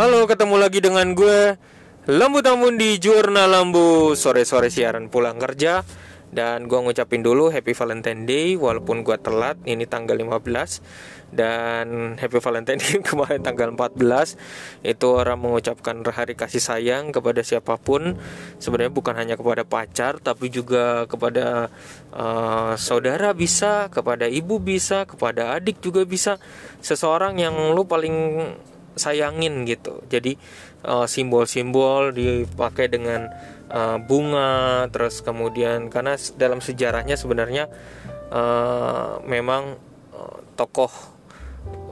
Halo, ketemu lagi dengan gue Lambu Tambun di Jurnal Lambu Sore-sore siaran pulang kerja. Dan gue ngucapin dulu Happy Valentine Day Walaupun gue telat, ini tanggal 15 Dan Happy Valentine Day kemarin tanggal 14 Itu orang mengucapkan hari kasih sayang kepada siapa pun. Sebenarnya bukan hanya kepada pacar Tapi juga kepada uh, saudara bisa Kepada ibu bisa Kepada adik juga bisa. Seseorang yang lu paling sayangin gitu. Jadi uh, simbol-simbol dipakai dengan uh, bunga terus kemudian karena dalam sejarahnya sebenarnya uh, memang uh, tokoh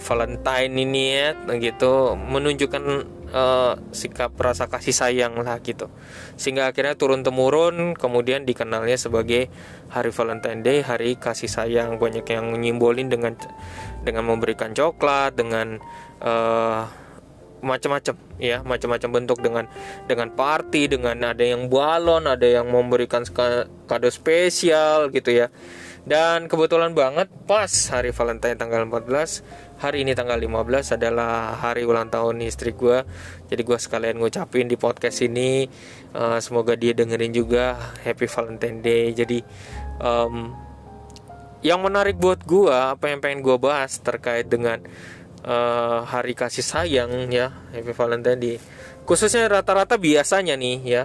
Valentine ini ya gitu menunjukkan uh, sikap rasa kasih sayang lah gitu. Sehingga akhirnya turun temurun kemudian dikenalnya sebagai hari Valentine Day hari kasih sayang. Banyak yang menyimbolin dengan dengan memberikan coklat dengan uh, macam-macam ya macam-macam bentuk dengan dengan party dengan ada yang balon ada yang memberikan kado spesial gitu ya. Dan kebetulan banget pas hari Valentine tanggal 14 hari ini tanggal 15 adalah hari ulang tahun istri gue jadi gue sekalian ngucapin di podcast ini uh, semoga dia dengerin juga. Happy Valentine Day. Jadi um, yang menarik buat gue apa yang pengen gue bahas terkait dengan uh, hari kasih sayang ya Happy Valentine di khususnya rata-rata biasanya nih ya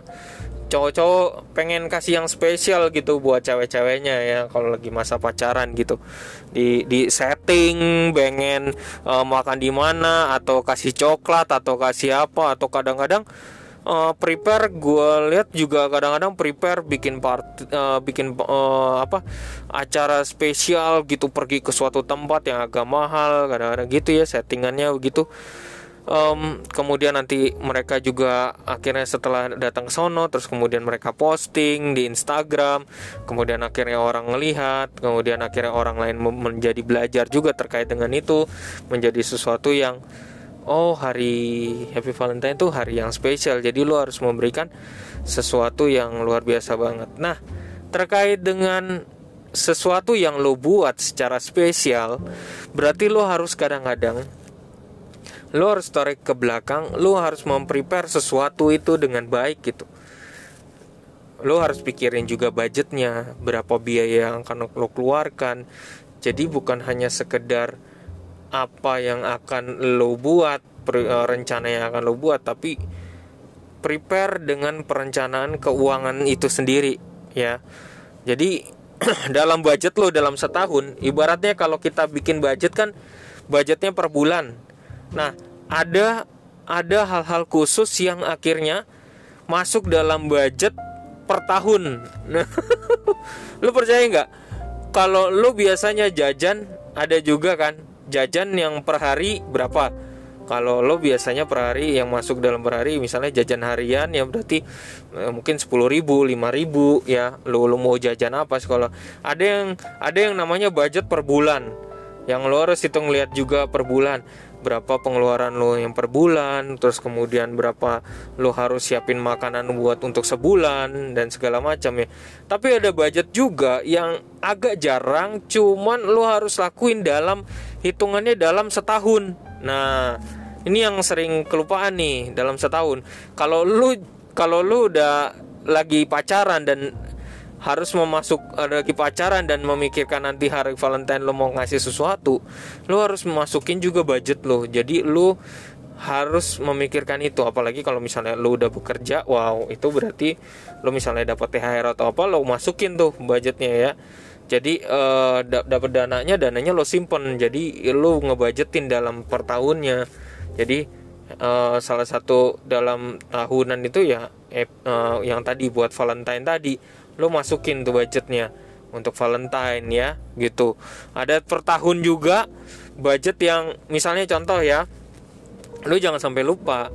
cowok-cowok pengen kasih yang spesial gitu buat cewek-ceweknya ya kalau lagi masa pacaran gitu. Di di setting pengen uh, makan di mana atau kasih coklat atau kasih apa atau kadang-kadang uh, prepare gue lihat juga kadang-kadang prepare bikin part uh, bikin uh, apa acara spesial gitu pergi ke suatu tempat yang agak mahal kadang-kadang gitu ya settingannya begitu um, kemudian nanti mereka juga akhirnya setelah datang sono terus kemudian mereka posting di Instagram kemudian akhirnya orang melihat kemudian akhirnya orang lain menjadi belajar juga terkait dengan itu menjadi sesuatu yang oh hari Happy Valentine itu hari yang spesial. Jadi lo harus memberikan sesuatu yang luar biasa banget. Nah terkait dengan sesuatu yang lo buat secara spesial berarti lo harus kadang-kadang lo harus tarik ke belakang lo harus memprepare sesuatu itu dengan baik gitu. Lo harus pikirin juga budgetnya berapa biaya yang akan lo keluarkan. Jadi bukan hanya sekedar apa yang akan lo buat eh, rencana yang akan lo buat tapi prepare dengan perencanaan keuangan itu sendiri ya. Jadi dalam budget lo dalam setahun ibaratnya kalau kita bikin budget kan budgetnya per bulan nah ada ada hal-hal khusus yang akhirnya masuk dalam budget per tahun. Nah lo percaya nggak? Kalau lo biasanya jajan ada juga kan? Jajan yang per hari berapa? Kalau lo biasanya per hari yang masuk dalam per hari misalnya jajan harian ya berarti eh, mungkin sepuluh ribu lima ribu ya. Lo lo mau jajan apa sekolah? Ada yang ada yang namanya budget per bulan. Yang lo harus hitung lihat juga per bulan berapa pengeluaran lo yang per bulan terus kemudian berapa lo harus siapin makanan buat untuk sebulan dan segala macam ya. Tapi ada budget juga yang agak jarang cuman lo harus lakuin dalam hitungannya dalam setahun. Nah ini yang sering kelupaan nih dalam setahun. Kalau lu kalau lu udah lagi pacaran dan harus memasuk lagi pacaran dan memikirkan nanti hari Valentine lo mau ngasih sesuatu, lo harus memasukin juga budget lo. Jadi lo harus memikirkan itu. Apalagi kalau misalnya lo udah bekerja wow itu berarti lo misalnya dapat THR atau apa lo masukin tuh budgetnya ya. Jadi uh, dapat dananya dananya lo simpen. Jadi lo ngebudgetin dalam per tahunnya. Jadi uh, salah satu dalam tahunan itu ya eh, uh, yang tadi buat Valentine tadi lo masukin tuh budgetnya untuk Valentine ya gitu. Ada per tahun juga budget yang misalnya contoh ya lo jangan sampai lupa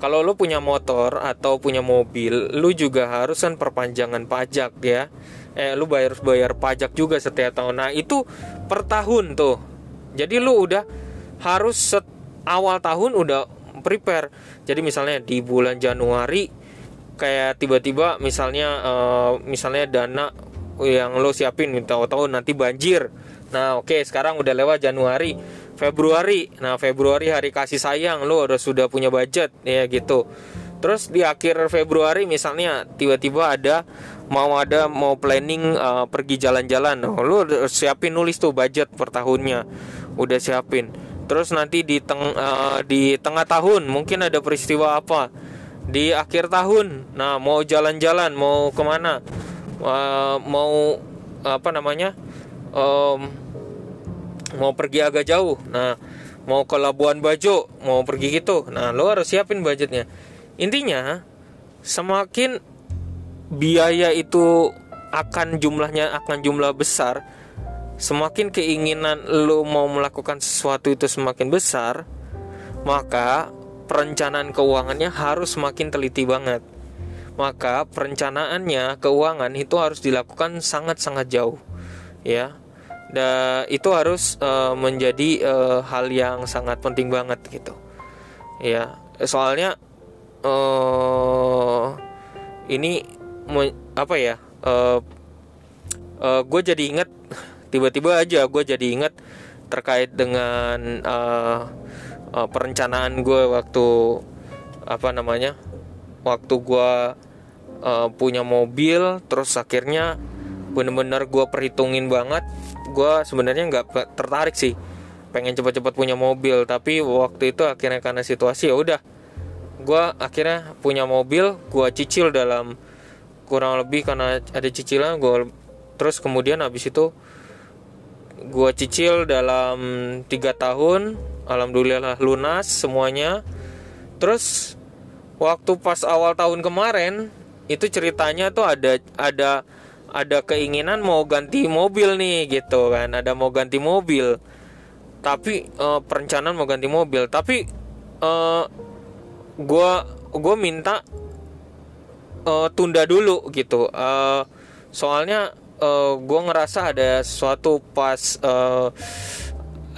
kalau lo punya motor atau punya mobil lo juga harus kan perpanjangan pajak ya. Eh lu bayar bayar pajak juga setiap tahun. Nah itu per tahun tuh. Jadi lu udah harus set, awal tahun udah prepare. Jadi misalnya di bulan Januari kayak tiba-tiba misalnya uh, misalnya dana yang lo siapin tahu-tahu nanti banjir. Nah oke okay, sekarang udah lewat Januari Februari. Nah Februari hari kasih sayang lo udah sudah punya budget ya gitu. Terus di akhir Februari misalnya tiba-tiba ada mau ada mau planning uh, pergi jalan-jalan. Oh, lo siapin nulis tuh budget per tahunnya udah siapin. Terus nanti di teng uh, di tengah tahun mungkin ada peristiwa apa di akhir tahun. Nah mau jalan-jalan mau ke mana? Uh, mau apa namanya? Um, mau pergi agak jauh. Nah mau ke Labuan Bajo mau pergi gitu. Nah lo harus siapin budgetnya. Intinya semakin biaya itu akan jumlahnya akan jumlah besar semakin keinginan lo mau melakukan sesuatu itu semakin besar maka perencanaan keuangannya harus semakin teliti banget. Maka perencanaannya keuangan itu harus dilakukan sangat-sangat jauh ya. Da itu harus uh, menjadi uh, hal yang sangat penting banget gitu ya. Soalnya uh, ini apa ya uh, uh, gue jadi inget tiba-tiba aja gue jadi inget terkait dengan uh, perencanaan gue waktu apa namanya waktu gue uh, punya mobil terus akhirnya bener-bener gue perhitungin banget gue sebenarnya nggak tertarik sih pengen cepat-cepat punya mobil. Tapi waktu itu akhirnya karena situasi ya udah gue akhirnya punya mobil gue cicil dalam kurang lebih karena ada cicilan gue terus kemudian habis itu gue cicil dalam tiga tahun. Alhamdulillah lunas semuanya. Terus waktu pas awal tahun kemarin itu ceritanya tuh ada ada ada keinginan mau ganti mobil nih gitu kan. Ada mau ganti mobil. Tapi uh, perencanaan mau ganti mobil. Tapi uh, gua gue minta uh, tunda dulu gitu. Uh, soalnya uh, gue ngerasa ada sesuatu pas uh,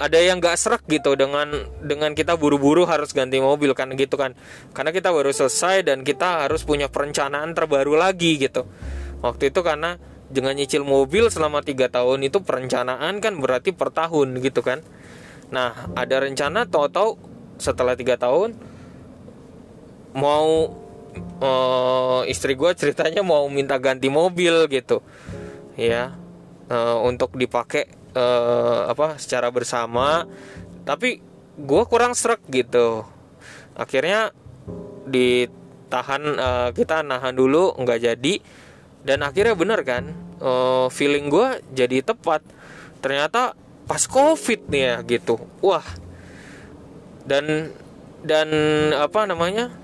ada yang gak serak gitu dengan dengan kita buru-buru harus ganti mobil kan gitu kan. Karena kita baru selesai dan kita harus punya perencanaan terbaru lagi gitu. Waktu itu karena dengan nyicil mobil selama tiga tahun itu perencanaan kan berarti per tahun gitu kan. Nah ada rencana tahu-tahu setelah tiga tahun mau uh, istri gue ceritanya mau minta ganti mobil gitu ya. Uh, untuk dipakai uh, apa secara bersama. Tapi gue kurang serak gitu. Akhirnya ditahan uh, kita nahan dulu nggak jadi. Dan akhirnya bener kan uh, feeling gue jadi tepat. Ternyata pas covid nih ya gitu. Wah. Dan dan apa namanya?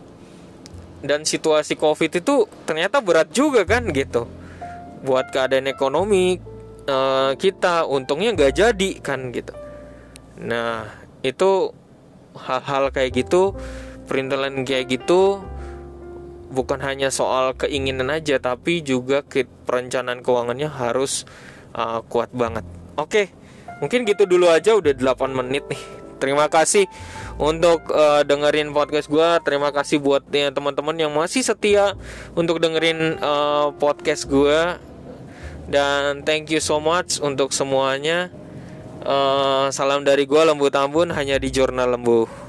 Dan situasi covid itu ternyata berat juga kan gitu buat keadaan ekonomi uh, kita untungnya nggak jadi kan gitu nah itu hal-hal kayak gitu perintilan kayak gitu bukan hanya soal keinginan aja tapi juga perencanaan keuangannya harus uh, kuat banget. Oke, mungkin gitu dulu aja udah 8 menit nih. Terima kasih untuk uh, dengerin podcast gue. Terima kasih buat ya, teman-teman yang masih setia untuk dengerin uh, podcast gue. Dan thank you so much untuk semuanya. Uh, salam dari gue Lembu Tambun hanya di Jurnal Lembu.